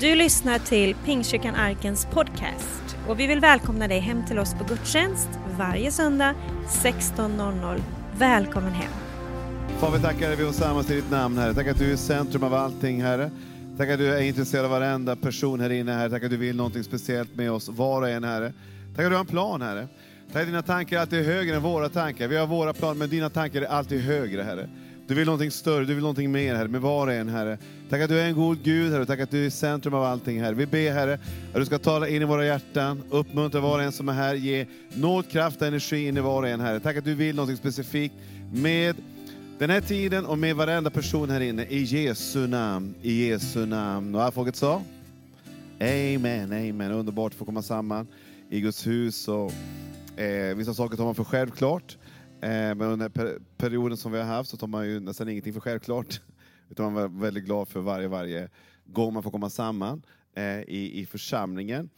Du lyssnar till Pingstkyrkan Arkens podcast och vi vill välkomna dig hem till oss på gudstjänst varje söndag 16.00. Välkommen hem! Far, vi tackar dig, vi samlas i ditt namn, Herre. Tack att du är centrum av allting, Herre. Tack att du är intresserad av varenda person här inne, Herre. Tack att du vill någonting speciellt med oss, var och en, Herre. Tack att du har en plan, Herre. Tack att dina tankar alltid är högre än våra tankar. Vi har våra planer, men dina tankar är alltid högre, Herre. Du vill någonting större, du vill någonting mer, Herre, med var och en, Herre. Tack att du är en god Gud, Herre. Tack att du är centrum av allting, Herre. Vi ber, Herre, att du ska tala in i våra hjärtan, uppmuntra var och en som är här, ge nåd, kraft och energi in i var och en, Herre. Tack att du vill någonting specifikt med den här tiden och med varenda person här inne. I Jesu namn, i Jesu namn. Och alla folket sa? Amen, amen. Underbart att få komma samman i Guds hus. Och, eh, vissa saker tar man för självklart. Eh, men under per perioden som vi har haft så tar man ju nästan ingenting för självklart. Utan man är väldigt glad för varje, varje gång man får komma samman eh, i, i församlingen.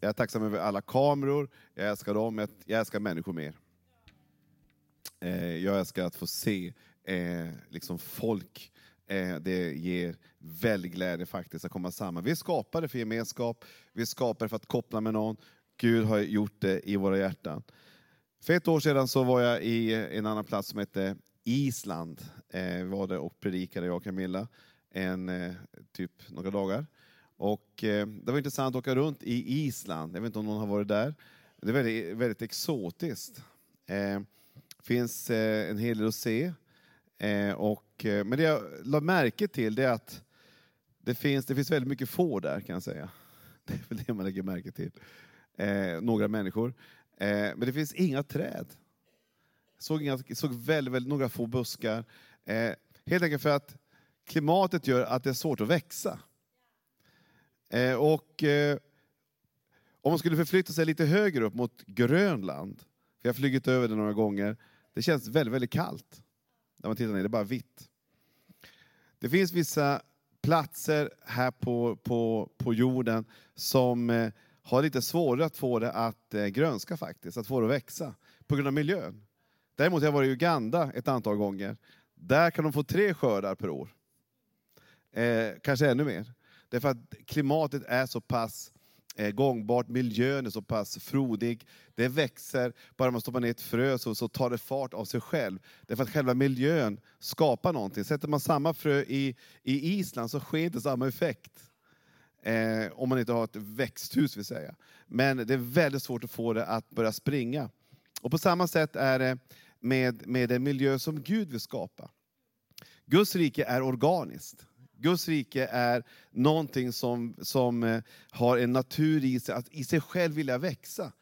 Jag är tacksam över alla kameror, jag älskar dem, jag älskar människor mer. Eh, jag älskar att få se eh, liksom folk. Eh, det ger väldig glädje faktiskt att komma samman. Vi är skapade för gemenskap, vi är skapade för att koppla med någon. Gud har gjort det i våra hjärtan. För ett år sedan så var jag i en annan plats som hette Island. Eh, vi var där och predikade, jag och Camilla, en, eh, typ några dagar. Och eh, Det var intressant att åka runt i Island. Jag vet inte om någon har varit där. Det är väldigt, väldigt exotiskt. Det finns eh, en hel del att se. Eh, och, men det jag lade märke till det är att det finns, det finns väldigt mycket får där kan jag säga. Det är väl det man lägger märke till. några människor. Eh, men det finns inga träd. Jag såg, inga, såg väldigt, väldigt, några få buskar. Eh, helt enkelt för att klimatet gör att det är svårt att växa. Eh, och eh, om man skulle förflytta sig lite högre upp mot Grönland, för jag har flugit över det några gånger, det känns väldigt, väldigt kallt. När man tittar ner, det är bara vitt. Det finns vissa platser här på, på, på jorden som eh, har lite svårare att få det att eh, grönska faktiskt, att få det att växa, på grund av miljön. Däremot har jag varit i Uganda ett antal gånger. Där kan de få tre skördar per år. Eh, kanske ännu mer. Därför att klimatet är så pass eh, gångbart, miljön är så pass frodig, det växer, bara man stoppar ner ett frö så, så tar det fart av sig själv. Därför att själva miljön skapar någonting. Sätter man samma frö i, i Island så sker inte samma effekt. Eh, om man inte har ett växthus vill säga. Men det är väldigt svårt att få det att börja springa. Och på samma sätt är det med, med den miljö som Gud vill skapa. Guds rike är organiskt. Guds rike är någonting som, som eh, har en natur i sig, att i sig själv vilja växa.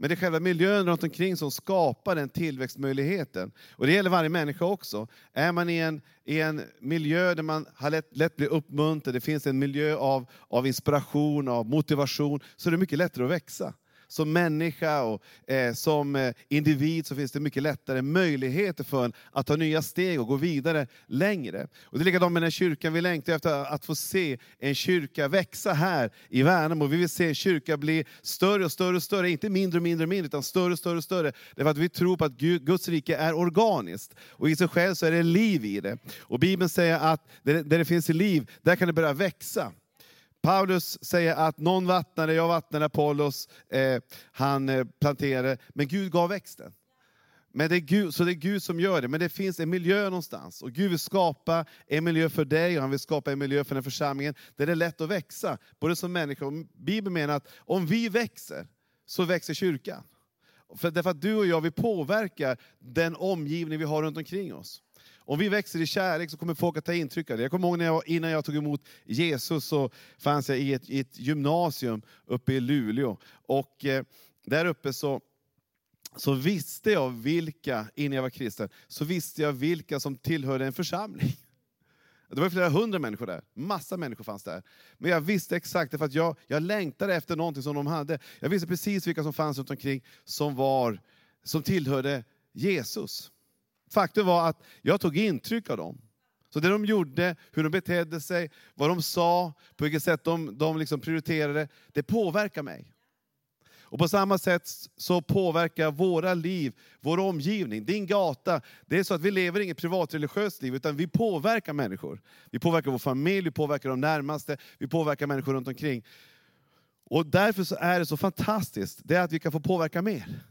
Men det är själva miljön runt omkring som skapar den tillväxtmöjligheten. Och det gäller varje människa också. Är man i en, i en miljö där man har lätt, lätt blir uppmuntrad, det finns en miljö av, av inspiration, av motivation, så är det mycket lättare att växa som människa och eh, som eh, individ så finns det mycket lättare möjligheter för en att ta nya steg och gå vidare längre. Och det är likadant med den kyrkan, vi längtar efter att få se en kyrka växa här i Värnamo. Vi vill se en kyrka bli större och större och större, inte mindre och mindre och mindre, utan större och större och större. Därför att vi tror på att Guds rike är organiskt, och i sig själv så är det liv i det. Och Bibeln säger att där det finns liv, där kan det börja växa. Paulus säger att någon vattnade, jag vattnade, Apollos, eh, han eh, planterade, men Gud gav växten. Men det är Gud, så det är Gud som gör det, men det finns en miljö någonstans. Och Gud vill skapa en miljö för dig, och han vill skapa en miljö för den församlingen, där det är lätt att växa, både som människa och Bibeln menar att om vi växer, så växer kyrkan. För därför att du och jag, vi påverkar den omgivning vi har runt omkring oss. Om vi växer i kärlek så kommer folk att ta intryck av det. Jag kommer ihåg när jag, innan jag tog emot Jesus så fanns jag i ett, i ett gymnasium uppe i Luleå. Och eh, där uppe så, så visste jag vilka, innan jag var kristen, så visste jag vilka som tillhörde en församling. Det var flera hundra människor där, massa människor fanns där. Men jag visste exakt, för att jag, jag längtade efter någonting som de hade. Jag visste precis vilka som fanns runt omkring som, var, som tillhörde Jesus. Faktum var att jag tog intryck av dem. Så det de gjorde, hur de betedde sig, vad de sa, på vilket sätt de, de liksom prioriterade, det påverkar mig. Och på samma sätt så påverkar våra liv, vår omgivning, din gata. Det är så att vi lever inget privatreligiöst liv, utan vi påverkar människor. Vi påverkar vår familj, vi påverkar de närmaste, vi påverkar människor runt omkring. Och därför så är det så fantastiskt, det är att vi kan få påverka mer.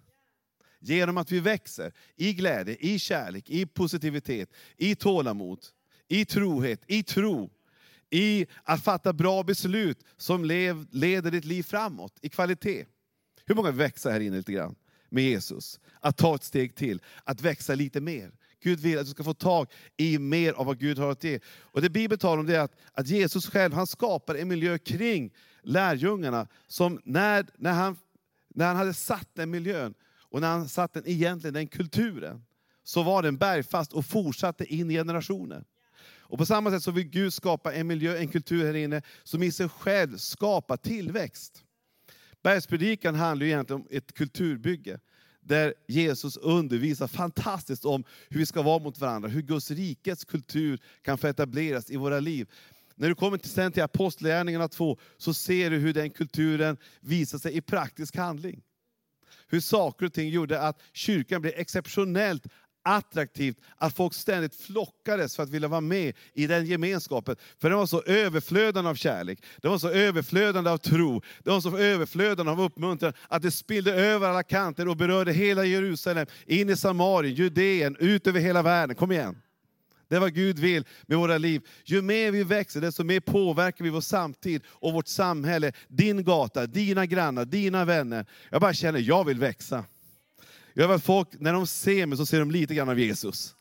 Genom att vi växer i glädje, i kärlek, i positivitet, i tålamod, i trohet, i tro. I att fatta bra beslut som leder ditt liv framåt, i kvalitet. Hur många vill växa här inne lite grann med Jesus? Att ta ett steg till, att växa lite mer. Gud vill att du ska få tag i mer av vad Gud har att ge. Och det Bibeln talar om det är att, att Jesus själv han skapar en miljö kring lärjungarna, som när, när, han, när han hade satt den miljön, och när han satte den egentligen den kulturen, så var den bergfast och fortsatte in i generationer. Och på samma sätt så vill Gud skapa en miljö, en kultur här inne, som i sig själv skapar tillväxt. Bergspredikan handlar egentligen om ett kulturbygge, där Jesus undervisar fantastiskt om hur vi ska vara mot varandra, hur Guds rikets kultur kan få etableras i våra liv. När du kommer till, sen till Apostlagärningarna 2, så ser du hur den kulturen visar sig i praktisk handling. Hur saker och ting gjorde att kyrkan blev exceptionellt attraktivt, att folk ständigt flockades för att vilja vara med i den gemenskapen. För den var så överflödande av kärlek, den var så överflödande av tro, den var så överflödande av uppmuntran, att det spillde över alla kanter och berörde hela Jerusalem, in i Samarien, Judeen, ut över hela världen. Kom igen! Det är vad Gud vill med våra liv. Ju mer vi växer, desto mer påverkar vi vår samtid och vårt samhälle, din gata, dina grannar, dina vänner. Jag bara känner, jag vill växa. Jag vill att folk, när de ser mig, så ser de lite grann av Jesus.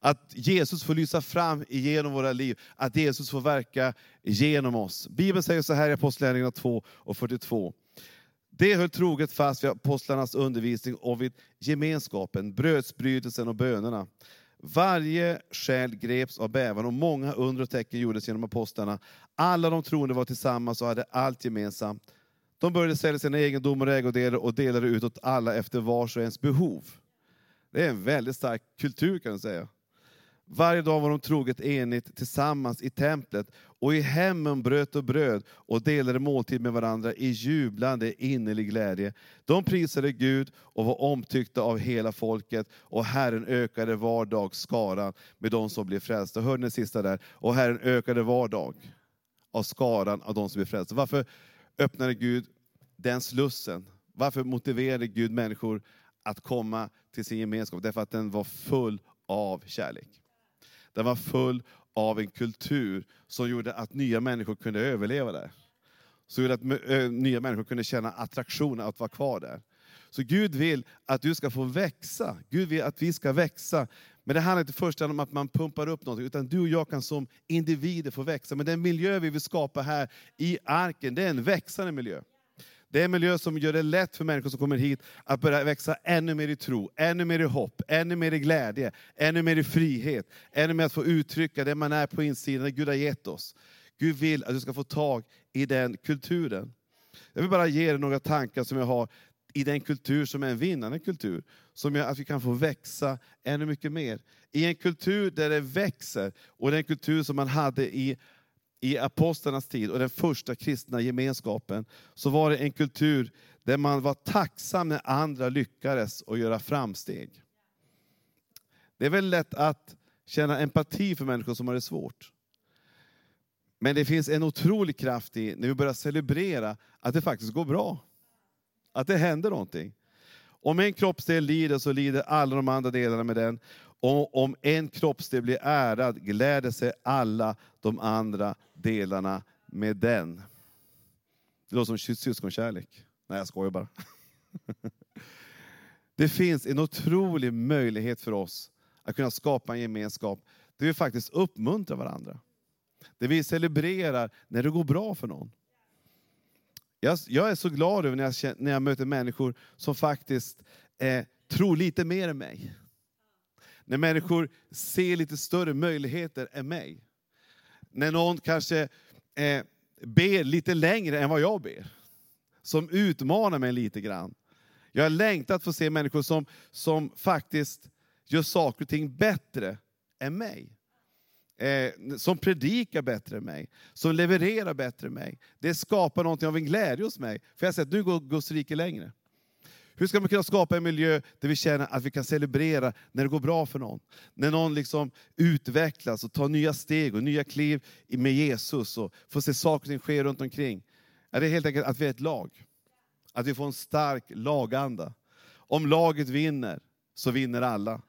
Att Jesus får lysa fram genom våra liv, att Jesus får verka genom oss. Bibeln säger så här i Apostlagärningarna 2 och 42. Det höll troget fast vid apostlarnas undervisning och vid gemenskapen, brödsbrytelsen och bönerna. Varje själ greps av bävan och många under och tecken gjordes genom apostlarna. Alla de troende var tillsammans och hade allt gemensamt. De började sälja sina egendomar och ägodelar och delade ut åt alla efter vars och ens behov. Det är en väldigt stark kultur kan man säga. Varje dag var de troget enigt tillsammans i templet och i hemmen bröt och bröd och delade måltid med varandra i jublande innerlig glädje. De prisade Gud och var omtyckta av hela folket och Herren ökade var dag skaran med de som blev frälsta. Hörde ni sista där? Och Herren ökade var dag av skaran av de som blev frälsta. Varför öppnade Gud den slussen? Varför motiverade Gud människor att komma till sin gemenskap? Därför att den var full av kärlek. Den var full av en kultur som gjorde att nya människor kunde överleva där. Som gjorde att nya människor kunde känna attraktion att vara kvar där. Så Gud vill att du ska få växa. Gud vill att vi ska växa. Men det handlar inte först om att man pumpar upp något, utan du och jag kan som individer få växa. Men den miljö vi vill skapa här i arken, det är en växande miljö. Det är en miljö som gör det lätt för människor som kommer hit att börja växa ännu mer i tro, ännu mer i hopp, ännu mer i glädje, ännu mer i frihet, ännu mer att få uttrycka det man är på insidan, det Gud har gett oss. Gud vill att du ska få tag i den kulturen. Jag vill bara ge dig några tankar som jag har i den kultur som är en vinnande kultur. Som gör att vi kan få växa ännu mycket mer. I en kultur där det växer, och den kultur som man hade i i apostlarnas tid och den första kristna gemenskapen, så var det en kultur där man var tacksam när andra lyckades och göra framsteg. Det är väl lätt att känna empati för människor som har det svårt. Men det finns en otrolig kraft i när vi börjar celebrera att det faktiskt går bra. Att det händer någonting. Om en kroppsdel lider så lider alla de andra delarna med den. Och om en kroppsdel blir ärad gläder sig alla de andra delarna med den. Det låter som syskonkärlek. Nej, jag skojar bara. Det finns en otrolig möjlighet för oss att kunna skapa en gemenskap där vi faktiskt uppmuntrar varandra. Där vi celebrerar när det går bra för någon. Jag, jag är så glad över när jag, när jag möter människor som faktiskt eh, tror lite mer än mig. När människor ser lite större möjligheter än mig. När någon kanske eh, ber lite längre än vad jag ber. Som utmanar mig lite grann. Jag har längtat att få se människor som, som faktiskt gör saker och ting bättre än mig. eh, som predikar bättre än mig, som levererar bättre än mig. Det skapar någonting av en glädje hos mig. För jag säger att nu går Guds rike längre. Hur ska man kunna skapa en miljö där vi känner att vi kan celebrera när det går bra för någon? När någon liksom utvecklas och tar nya steg och nya kliv med Jesus och får se saker som sker ske runt omkring. Ja, det är helt enkelt att vi är ett lag. Att vi får en stark laganda. Om laget vinner, så vinner alla.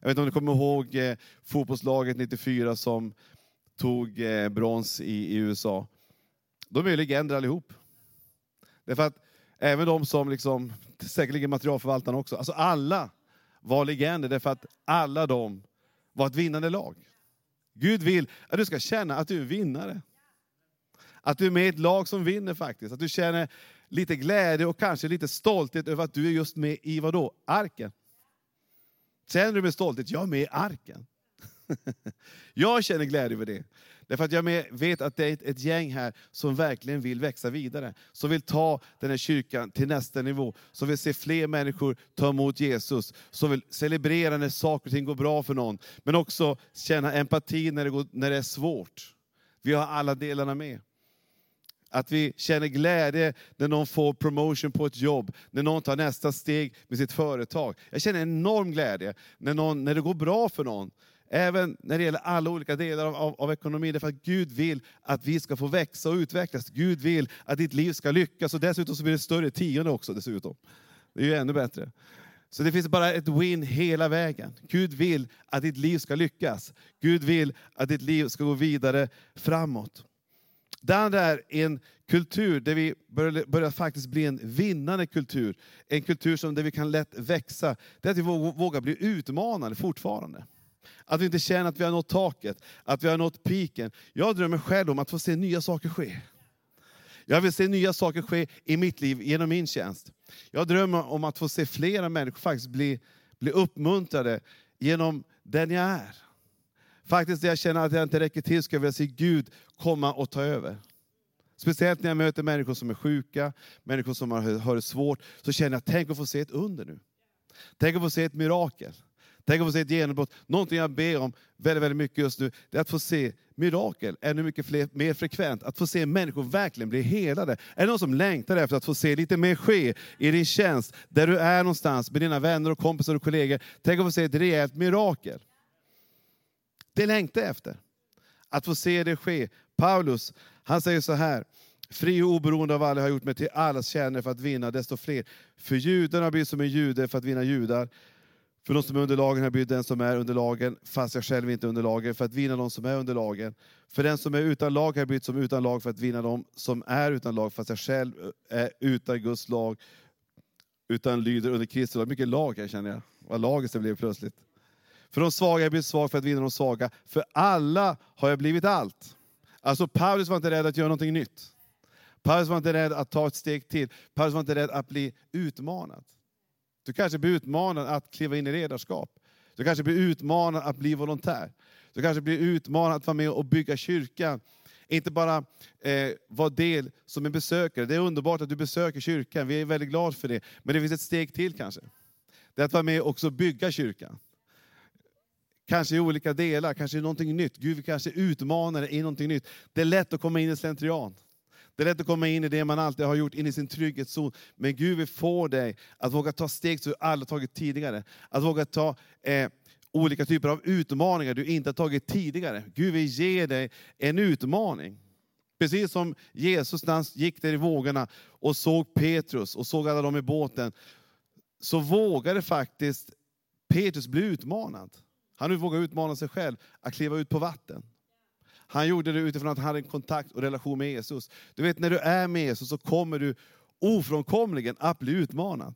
Jag vet inte om ni kommer ihåg eh, fotbollslaget 94 som tog eh, brons i, i USA. De är legender allihop. Därför att även de som, liksom, säkerligen materialförvaltarna också, alltså alla var legender därför att alla de var ett vinnande lag. Gud vill att du ska känna att du är vinnare. Att du är med i ett lag som vinner faktiskt. Att du känner lite glädje och kanske lite stolthet över att du är just med i vad då? Arken. Känner du med stolthet? Jag är med i arken. jag känner glädje över det. Därför att jag vet att det är ett, ett, gäng här som verkligen vill växa vidare. Som vill ta den här kyrkan till nästa nivå. Som vill se fler människor ta emot Jesus. Som vill celebrera när saker och ting går bra för någon. Men också känna empati när det, går, när det är svårt. Vi har alla delarna med. Att vi känner glädje när någon får promotion på ett jobb, när någon tar nästa steg med sitt företag. Jag känner enorm glädje när, någon, när det går bra för någon. Även när det gäller alla olika delar av, av, av ekonomin. Därför att Gud vill att vi ska få växa och utvecklas. Gud vill att ditt liv ska lyckas. Och dessutom så blir det större tionde också. Dessutom. Det är ju ännu bättre. Så det finns bara ett win hela vägen. Gud vill att ditt liv ska lyckas. Gud vill att ditt liv ska gå vidare framåt. Det andra är en kultur där vi börjar, börjar faktiskt bli en vinnande kultur. En kultur som där vi kan lätt växa. Det är att vi vågar bli utmanade fortfarande. Att vi inte känner att vi har nått taket, att vi har nått piken. Jag drömmer själv om att få se nya saker ske. Jag vill se nya saker ske i mitt liv genom min tjänst. Jag drömmer om att få se flera människor faktiskt bli, bli uppmuntrade genom den jag är. Faktiskt när jag känner att jag inte räcker till, ska jag vilja se Gud komma och ta över. Speciellt när jag möter människor som är sjuka, människor som har, har det svårt, så känner jag, tänk att få se ett under nu. Tänk att få se ett mirakel. Tänk att få se ett genombrott. Någonting jag ber om väldigt, väldigt mycket just nu, det är att få se mirakel ännu mycket fler, mer frekvent. Att få se människor verkligen bli helade. Är det någon som längtar efter att få se lite mer ske i din tjänst, där du är någonstans med dina vänner, och kompisar och kollegor. Tänk att få se ett rejält mirakel. Det längtar jag efter. Att få se det ske. Paulus, han säger så här. Fri och oberoende av alla har gjort mig till allas tjänare för att vinna desto fler. För judarna blir som en jude för att vinna judar. För de som är under lagen har jag blivit den som är under lagen, fast jag själv inte är under lagen, för att vinna de som är under lagen. För den som är utan lag har jag blivit som utan lag för att vinna de som är utan lag, fast jag själv är utan Guds lag, utan lyder under Kristi lag. Mycket lag här känner jag. Vad lagiskt det blev plötsligt. För de svaga har jag blivit svag för att vinna de svaga. För alla har jag blivit allt. Alltså Paulus var inte rädd att göra någonting nytt. Paulus var inte rädd att ta ett steg till. Paulus var inte rädd att bli utmanad. Du kanske blir utmanad att kliva in i ledarskap. Du kanske blir utmanad att bli volontär. Du kanske blir utmanad att vara med och bygga kyrkan. Inte bara eh, vara del som en besökare. Det är underbart att du besöker kyrkan, vi är väldigt glada för det. Men det finns ett steg till kanske. Det är att vara med och också bygga kyrkan. Kanske i olika delar, kanske i någonting nytt. Gud kanske utmanar dig i någonting nytt. Det är lätt att komma in i slentrian. Det är lätt att komma in i det man alltid har gjort, in i sin trygghetszon. Men Gud vill få dig att våga ta steg som du aldrig tagit tidigare. Att våga ta eh, olika typer av utmaningar du inte har tagit tidigare. Gud vill ge dig en utmaning. Precis som Jesus när han gick där i vågorna och såg Petrus och såg alla dem i båten, så vågade faktiskt Petrus bli utmanad. Han vågade utmana sig själv att kliva ut på vatten. Han gjorde det utifrån att han hade en kontakt och relation med Jesus. Du vet, när du är med Jesus så kommer du ofrånkomligen att bli utmanad.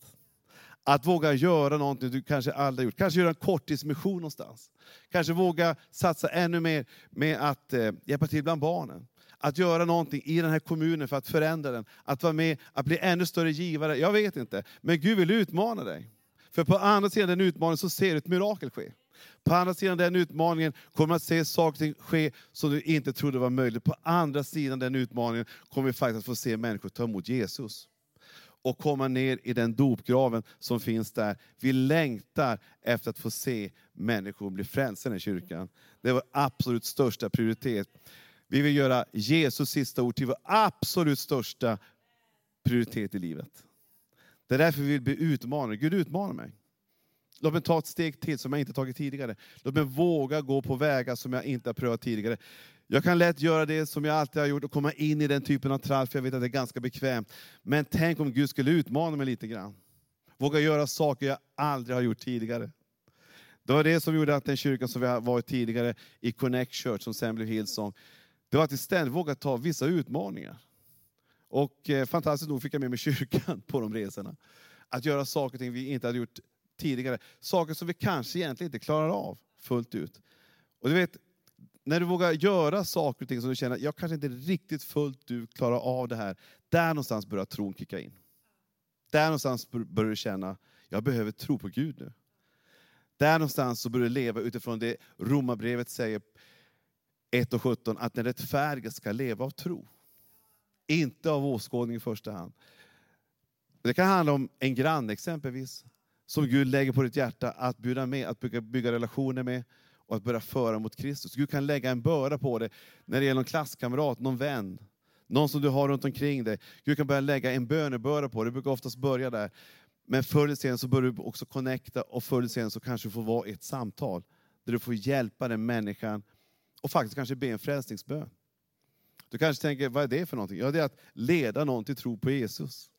Att våga göra någonting du kanske aldrig gjort. Kanske göra en korttidsmission någonstans. Kanske våga satsa ännu mer med att eh, hjälpa till bland barnen. Att göra någonting i den här kommunen för att förändra den. Att vara med, att bli ännu större givare. Jag vet inte. Men Gud vill utmana dig. För på andra sidan den utmaningen så ser du ett mirakel ske. På andra sidan den utmaningen kommer man att se saker ske som du inte trodde var möjligt. På andra sidan den utmaningen kommer vi faktiskt att få se människor ta emot Jesus. och komma ner i den dopgraven som finns där. Vi längtar efter att få se människor bli frälsta i kyrkan. Det är vår absolut största prioritet. Vi vill göra Jesus sista ord till vår absolut största prioritet i livet. Det är därför vi vill bli utmanade. Gud utmanar mig. Låt mig ta ett steg till som jag inte tagit tidigare. Låt mig våga gå på vägar som jag inte har prövat tidigare. Jag kan lätt göra det som jag alltid har gjort och komma in i den typen av trall, för jag vet att det är ganska bekvämt. Men tänk om Gud skulle utmana mig lite grann. Våga göra saker jag aldrig har gjort tidigare. Det var det som gjorde att den kyrkan som vi har varit tidigare i Connect Church, som sen blev Hillsong, det var att vi ständigt vågade ta vissa utmaningar. Och eh, fantastiskt nog fick jag med mig kyrkan på de resorna. Att göra saker och ting vi inte hade gjort tidigare. Saker som vi kanske egentligen inte klarar av fullt ut. Och du vet, när du vågar göra saker och ting som du känner, jag kanske inte riktigt fullt ut klarar av det här. Där någonstans börjar tron kicka in. Där någonstans börjar du känna, jag behöver tro på Gud nu. Där någonstans så börjar du leva utifrån det Romarbrevet säger 1 och 17, att den rättfärdige ska leva av tro. Inte av åskådning i första hand. Det kan handla om en granne exempelvis, som Gud lägger på ditt hjärta att bjuda med, att bygga, bygga relationer med och att börja föra mot Kristus. Gud kan lägga en börda på dig när det gäller någon klasskamrat, någon vän, någon som du har runt omkring dig. Gud kan börja lägga en bönebörda på dig, det brukar oftast börja där. Men förr eller senare så börjar du också connecta och förr eller senare så kanske du får vara i ett samtal där du får hjälpa den människan och faktiskt kanske be en frälsningsbön. Du kanske tänker, vad är det för någonting? Ja, det är att leda någon till tro på Jesus.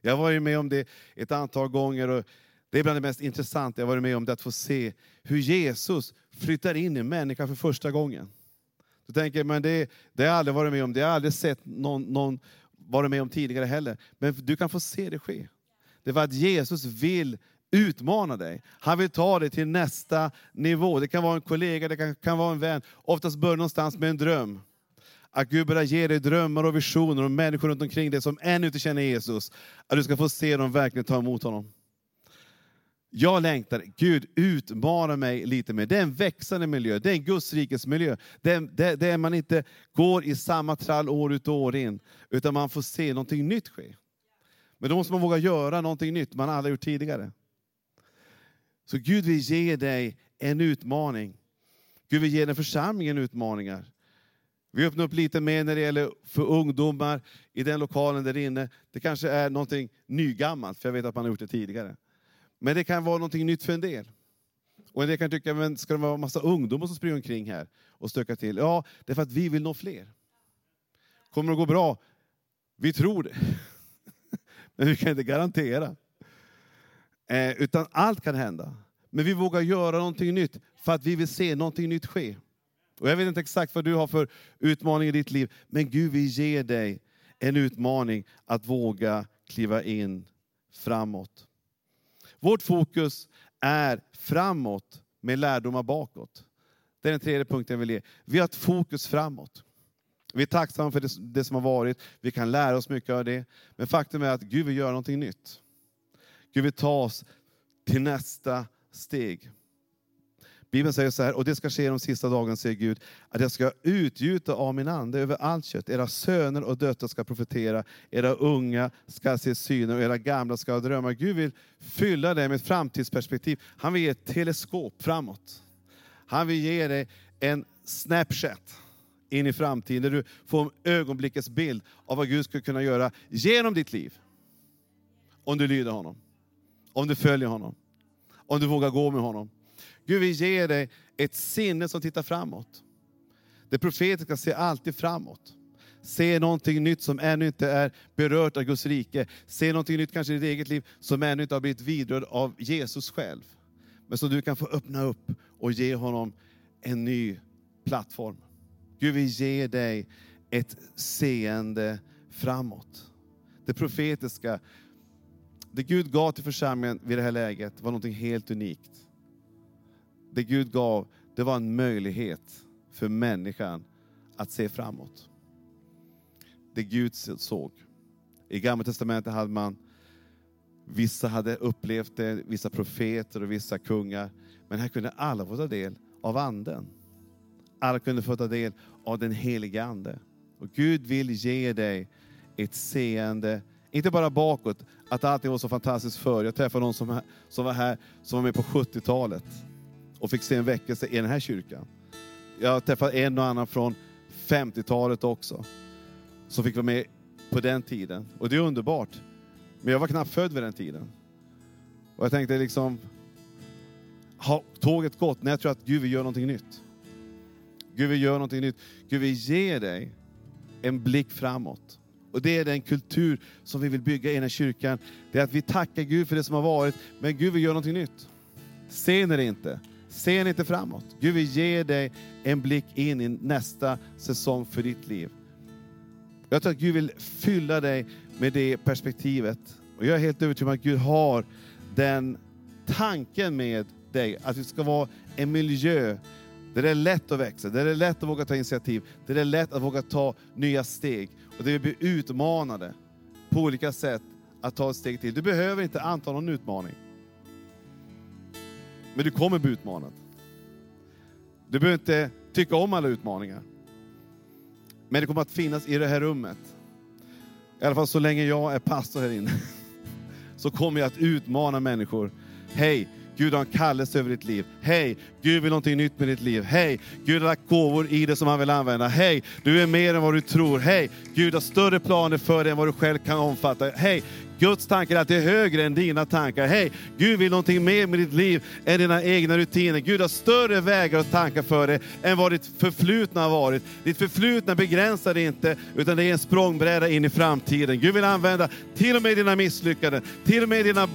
Jag har varit med om det ett antal gånger och det är bland det mest intressanta jag varit med om, det att få se hur Jesus flyttar in i en människa för första gången. Du tänker, men det, det har jag aldrig varit med om, det har jag aldrig sett någon, någon varit med om tidigare heller. Men du kan få se det ske. Det var att Jesus vill utmana dig. Han vill ta dig till nästa nivå. Det kan vara en kollega, det kan, kan vara en vän. Oftast börjar någonstans med en dröm. Att Gud börjar ge dig drömmar och visioner och människor runt omkring dig som ännu inte känner Jesus. Att du ska få se dem verkligen ta emot honom. Jag längtar, Gud utmana mig lite mer. Det är en växande miljö, det är en Guds rikes miljö. Där man inte går i samma trall år ut och år in, utan man får se någonting nytt ske. Men då måste man våga göra någonting nytt man aldrig gjort tidigare. Så Gud vill ge dig en utmaning. Gud vill ge den församlingen utmaningar. Vi öppnar upp lite mer när det gäller för ungdomar i den lokalen där inne. Det kanske är någonting nygammalt, för jag vet att man har gjort det tidigare. Men det kan vara någonting nytt för en del. Och en del kan tycka, men ska det vara en massa ungdomar som springer omkring här och stökar till? Ja, det är för att vi vill nå fler. Kommer det att gå bra? Vi tror det. men vi kan inte garantera. Eh, utan allt kan hända. Men vi vågar göra någonting nytt för att vi vill se någonting nytt ske. Och jag vet inte exakt vad du har för utmaning i ditt liv, men Gud vill ge dig en utmaning att våga kliva in framåt. Vårt fokus är framåt med lärdomar bakåt. Det är den tredje punkten jag vill ge. Vi har ett fokus framåt. Vi är tacksamma för det, som har varit, vi kan lära oss mycket av det. Men faktum är att Gud vill göra någonting nytt. Gud vill ta oss till nästa steg. Bibeln säger så här, och det ska ske de sista dagarna, säger Gud, att jag ska utgjuta av min ande över allt kött. Era söner och döttrar ska profetera, era unga ska se syner och era gamla ska ha drömmar. Gud vill fylla dig med ett framtidsperspektiv. Han vill ge ett teleskop framåt. Han vill ge dig en snapchat in i framtiden, där du får en ögonblickets bild av vad Gud skulle kunna göra genom ditt liv. Om du lyder honom, om du följer honom, om du vågar gå med honom. Gud vill ge dig ett sinne som tittar framåt. Det profetiska ser alltid framåt. Se någonting nytt som ännu inte är berört av Guds rike. Se någonting nytt kanske i ditt eget liv som ännu inte har blivit vidrörd av Jesus själv. Men som du kan få öppna upp och ge honom en ny plattform. Gud vill ge dig ett seende framåt. Det profetiska, det Gud gav till församlingen vid det här läget var någonting helt unikt det Gud gav, det var en möjlighet för människan att se framåt. Det Gud såg. I Gamla Testamentet hade man, vissa hade upplevt det, vissa profeter och vissa kungar. Men här kunde alla få ta del av anden. Alla kunde få ta del av den heliga Ande. Och Gud vill ge dig ett seende, Inte bara bakåt, att allting var så fantastiskt förr. Jag träffade någon som, som var här, som var med på 70-talet och fick se en väckelse i den här kyrkan. Jag har träffat en och annan från 50-talet också, som fick vara med på den tiden. Och det är underbart. Men jag var knappt född vid den tiden. Och jag tänkte liksom, har tåget gått? Nej, jag tror att Gud vill göra någonting nytt. Gud vill göra någonting nytt. Gud vill ge dig en blick framåt. Och det är den kultur som vi vill bygga i den här kyrkan. Det är att vi tackar Gud för det som har varit, men Gud vill göra någonting nytt. Ser ni det inte? Ser ni inte framåt? Gud vill ge dig en blick in i nästa säsong för ditt liv. Jag tror att Gud vill fylla dig med det perspektivet. Och jag är helt övertygad om att Gud har den tanken med dig, att det ska vara en miljö där det är lätt att växa, där det är lätt att våga ta initiativ, där det är lätt att våga ta nya steg. Och där vi blir utmanade på olika sätt att ta ett steg till. Du behöver inte anta någon utmaning. Men du kommer bli utmanad. Du behöver inte tycka om alla utmaningar. Men det kommer att finnas i det här rummet. I alla fall så länge jag är pastor här inne. Så kommer jag att utmana människor. Hej, Gud har en kallelse över ditt liv. Hej, Gud vill någonting nytt med ditt liv. Hej, Gud har lagt gåvor i det som han vill använda. Hej, du är mer än vad du tror. Hej, Gud har större planer för dig än vad du själv kan omfatta. Hej, Guds tankar är alltid högre än dina tankar. Hej, Gud vill någonting mer med ditt liv än dina egna rutiner. Gud har större vägar och tankar för dig än vad ditt förflutna har varit. Ditt förflutna begränsar dig inte, utan det är en språngbräda in i framtiden. Gud vill använda till och med dina misslyckanden, till och med dina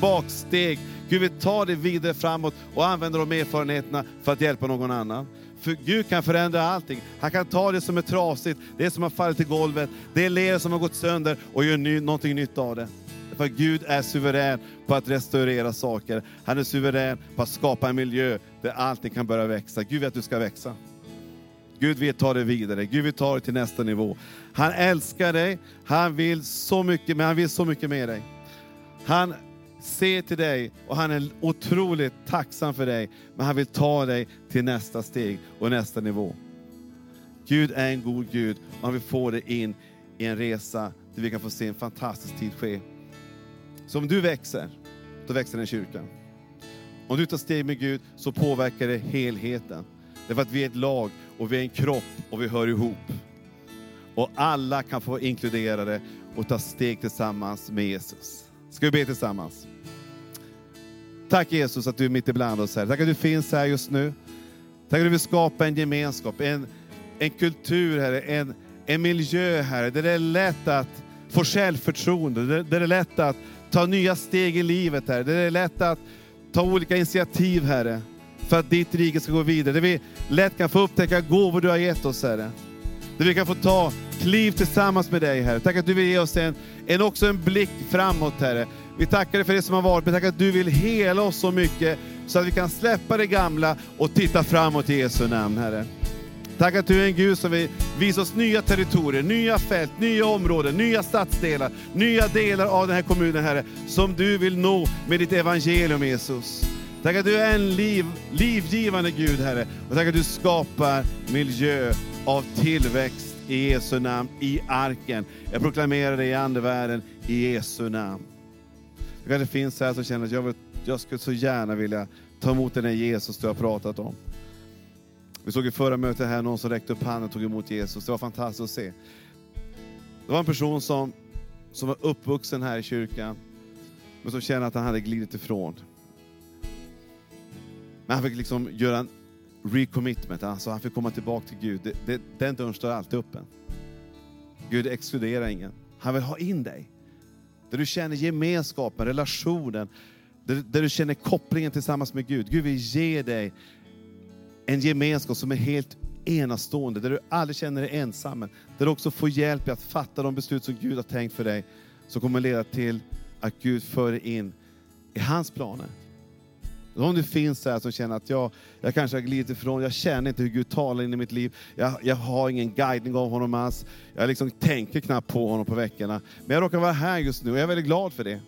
baksteg. Gud vill ta dig vidare framåt och använda de erfarenheterna för att hjälpa någon annan. För Gud kan förändra allting. Han kan ta det som är trasigt, det som har fallit i golvet, det ler som har gått sönder och göra ny, någonting nytt av det. För Gud är suverän på att restaurera saker. Han är suverän på att skapa en miljö där allting kan börja växa. Gud vill att du ska växa. Gud vill ta dig vidare, Gud vill ta dig till nästa nivå. Han älskar dig, han vill så mycket, men han vill så mycket med dig. Han ser till dig och han är otroligt tacksam för dig, men han vill ta dig till nästa steg och nästa nivå. Gud är en god Gud och han vill få dig in i en resa där vi kan få se en fantastisk tid ske. Så om du växer, då växer den kyrkan. Om du tar steg med Gud så påverkar det helheten. Därför att vi är ett lag och vi är en kropp och vi hör ihop. Och alla kan få inkluderade och ta steg tillsammans med Jesus. Ska vi be tillsammans? Tack Jesus att du är mitt ibland oss här. Tack att du finns här just nu. Tack att du vill skapa en gemenskap, en, en kultur, herre, en, en miljö Herre, där det är lätt att få självförtroende, där, där det är lätt att ta nya steg i livet, Herre, där det är lätt att ta olika initiativ, Herre, för att ditt rike ska gå vidare. Där vi lätt kan få upptäcka gåvor du har gett oss, Herre. Där vi kan få ta kliv tillsammans med dig, Herre. Tack att du vill ge oss en, en, också en blick framåt, Herre. Vi tackar dig för det som har varit, men tack att du vill hela oss så mycket så att vi kan släppa det gamla och titta framåt i Jesu namn, Herre. Tack att du är en Gud som vill visa oss nya territorier, nya fält, nya områden, nya stadsdelar, nya delar av den här kommunen, Herre, som du vill nå med ditt evangelium, Jesus. Tack att du är en liv, livgivande Gud, Herre. Och tack att du skapar miljö av tillväxt i Jesu namn, i arken. Jag proklamerar det i andevärlden, i Jesu namn. Det kanske finns här som känner att jag, vill, jag skulle så gärna vilja ta emot den här Jesus du har pratat om. Vi såg i förra mötet här någon som räckte upp handen och tog emot Jesus. Det var fantastiskt att se. Det var en person som, som var uppvuxen här i kyrkan, men som kände att han hade glidit ifrån. Men han fick liksom göra en recommitment, alltså han fick komma tillbaka till Gud. Det, det, den dörren står alltid öppen. Gud exkluderar ingen. Han vill ha in dig. Där du känner gemenskapen, relationen, där, där du känner kopplingen tillsammans med Gud. Gud vill ge dig en gemenskap som är helt enastående, där du aldrig känner dig ensam, där du också får hjälp i att fatta de beslut som Gud har tänkt för dig, som kommer leda till att Gud för dig in i hans planer. Om du finns här som känner att jag, jag kanske har glidit ifrån, jag känner inte hur Gud talar in i mitt liv, jag, jag har ingen guidning av honom alls, jag liksom tänker knappt på honom på veckorna. Men jag råkar vara här just nu och jag är väldigt glad för det.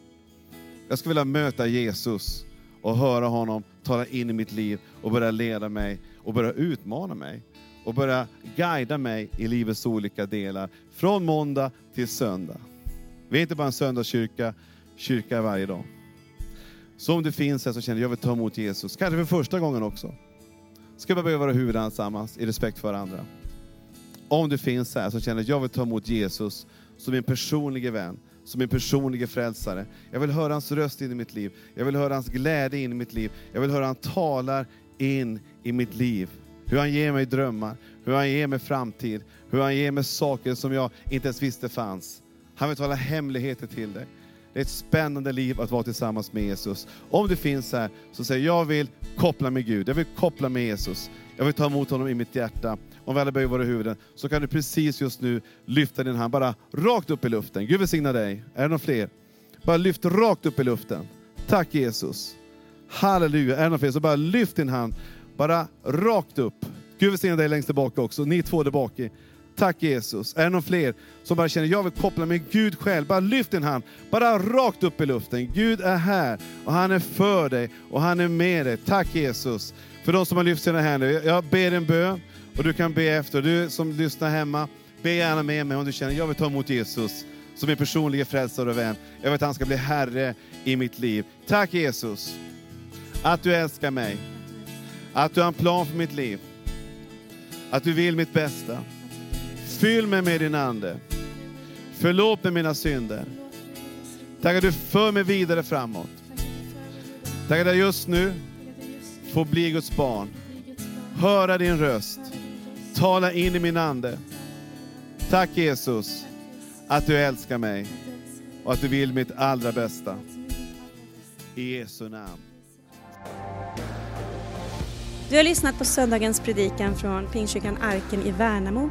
Jag skulle vilja möta Jesus och höra honom tala in i mitt liv och börja leda mig och börja utmana mig och börja guida mig i livets olika delar, från måndag till söndag. Vi är inte bara en söndagskyrka, kyrka varje dag. Så om du finns här som känner jag vill ta emot Jesus, kanske för första gången också. Ska vi börja vara huvuden tillsammans i respekt för varandra. Om du finns här som känner jag vill ta emot Jesus som min personliga vän, som min personliga frälsare. Jag vill höra hans röst in i mitt liv. Jag vill höra hans glädje in i mitt liv. Jag vill höra han talar in i mitt liv. Hur han ger mig drömmar, hur han ger mig framtid, hur han ger mig saker som jag inte ens visste fanns. Han vill tala hemligheter till dig. Det är ett spännande liv att vara tillsammans med Jesus. Om du finns här, så säg jag vill koppla med Gud, jag vill koppla med Jesus. Jag vill ta emot honom i mitt hjärta. Om vi alla böjer våra huvuden, så kan du precis just nu lyfta din hand, bara rakt upp i luften. Gud välsigna dig. Är det några fler? Bara lyft rakt upp i luften. Tack Jesus. Halleluja. Är det någon fler? Så bara lyft din hand, bara rakt upp. Gud välsigna dig längst tillbaka också, ni två där bak. Tack Jesus. Är det någon fler som bara känner, jag vill koppla med Gud själv. Bara lyft din hand, bara rakt upp i luften. Gud är här och han är för dig och han är med dig. Tack Jesus. För de som har lyft sina händer, jag ber en bön och du kan be efter. Du som lyssnar hemma, be gärna med mig om du känner, jag vill ta emot Jesus som min personliga frälsare och vän. Jag vill att han ska bli Herre i mitt liv. Tack Jesus, att du älskar mig. Att du har en plan för mitt liv. Att du vill mitt bästa. Fyll mig med din Ande. Förlåt mig mina synder. Tack att du för mig vidare framåt. Tack att jag just nu får bli Guds barn. Höra din röst. Tala in i min ande. Tack Jesus att du älskar mig och att du vill mitt allra bästa. I Jesu namn. Du har lyssnat på söndagens predikan från Pingstkyrkan Arken i Värnamo.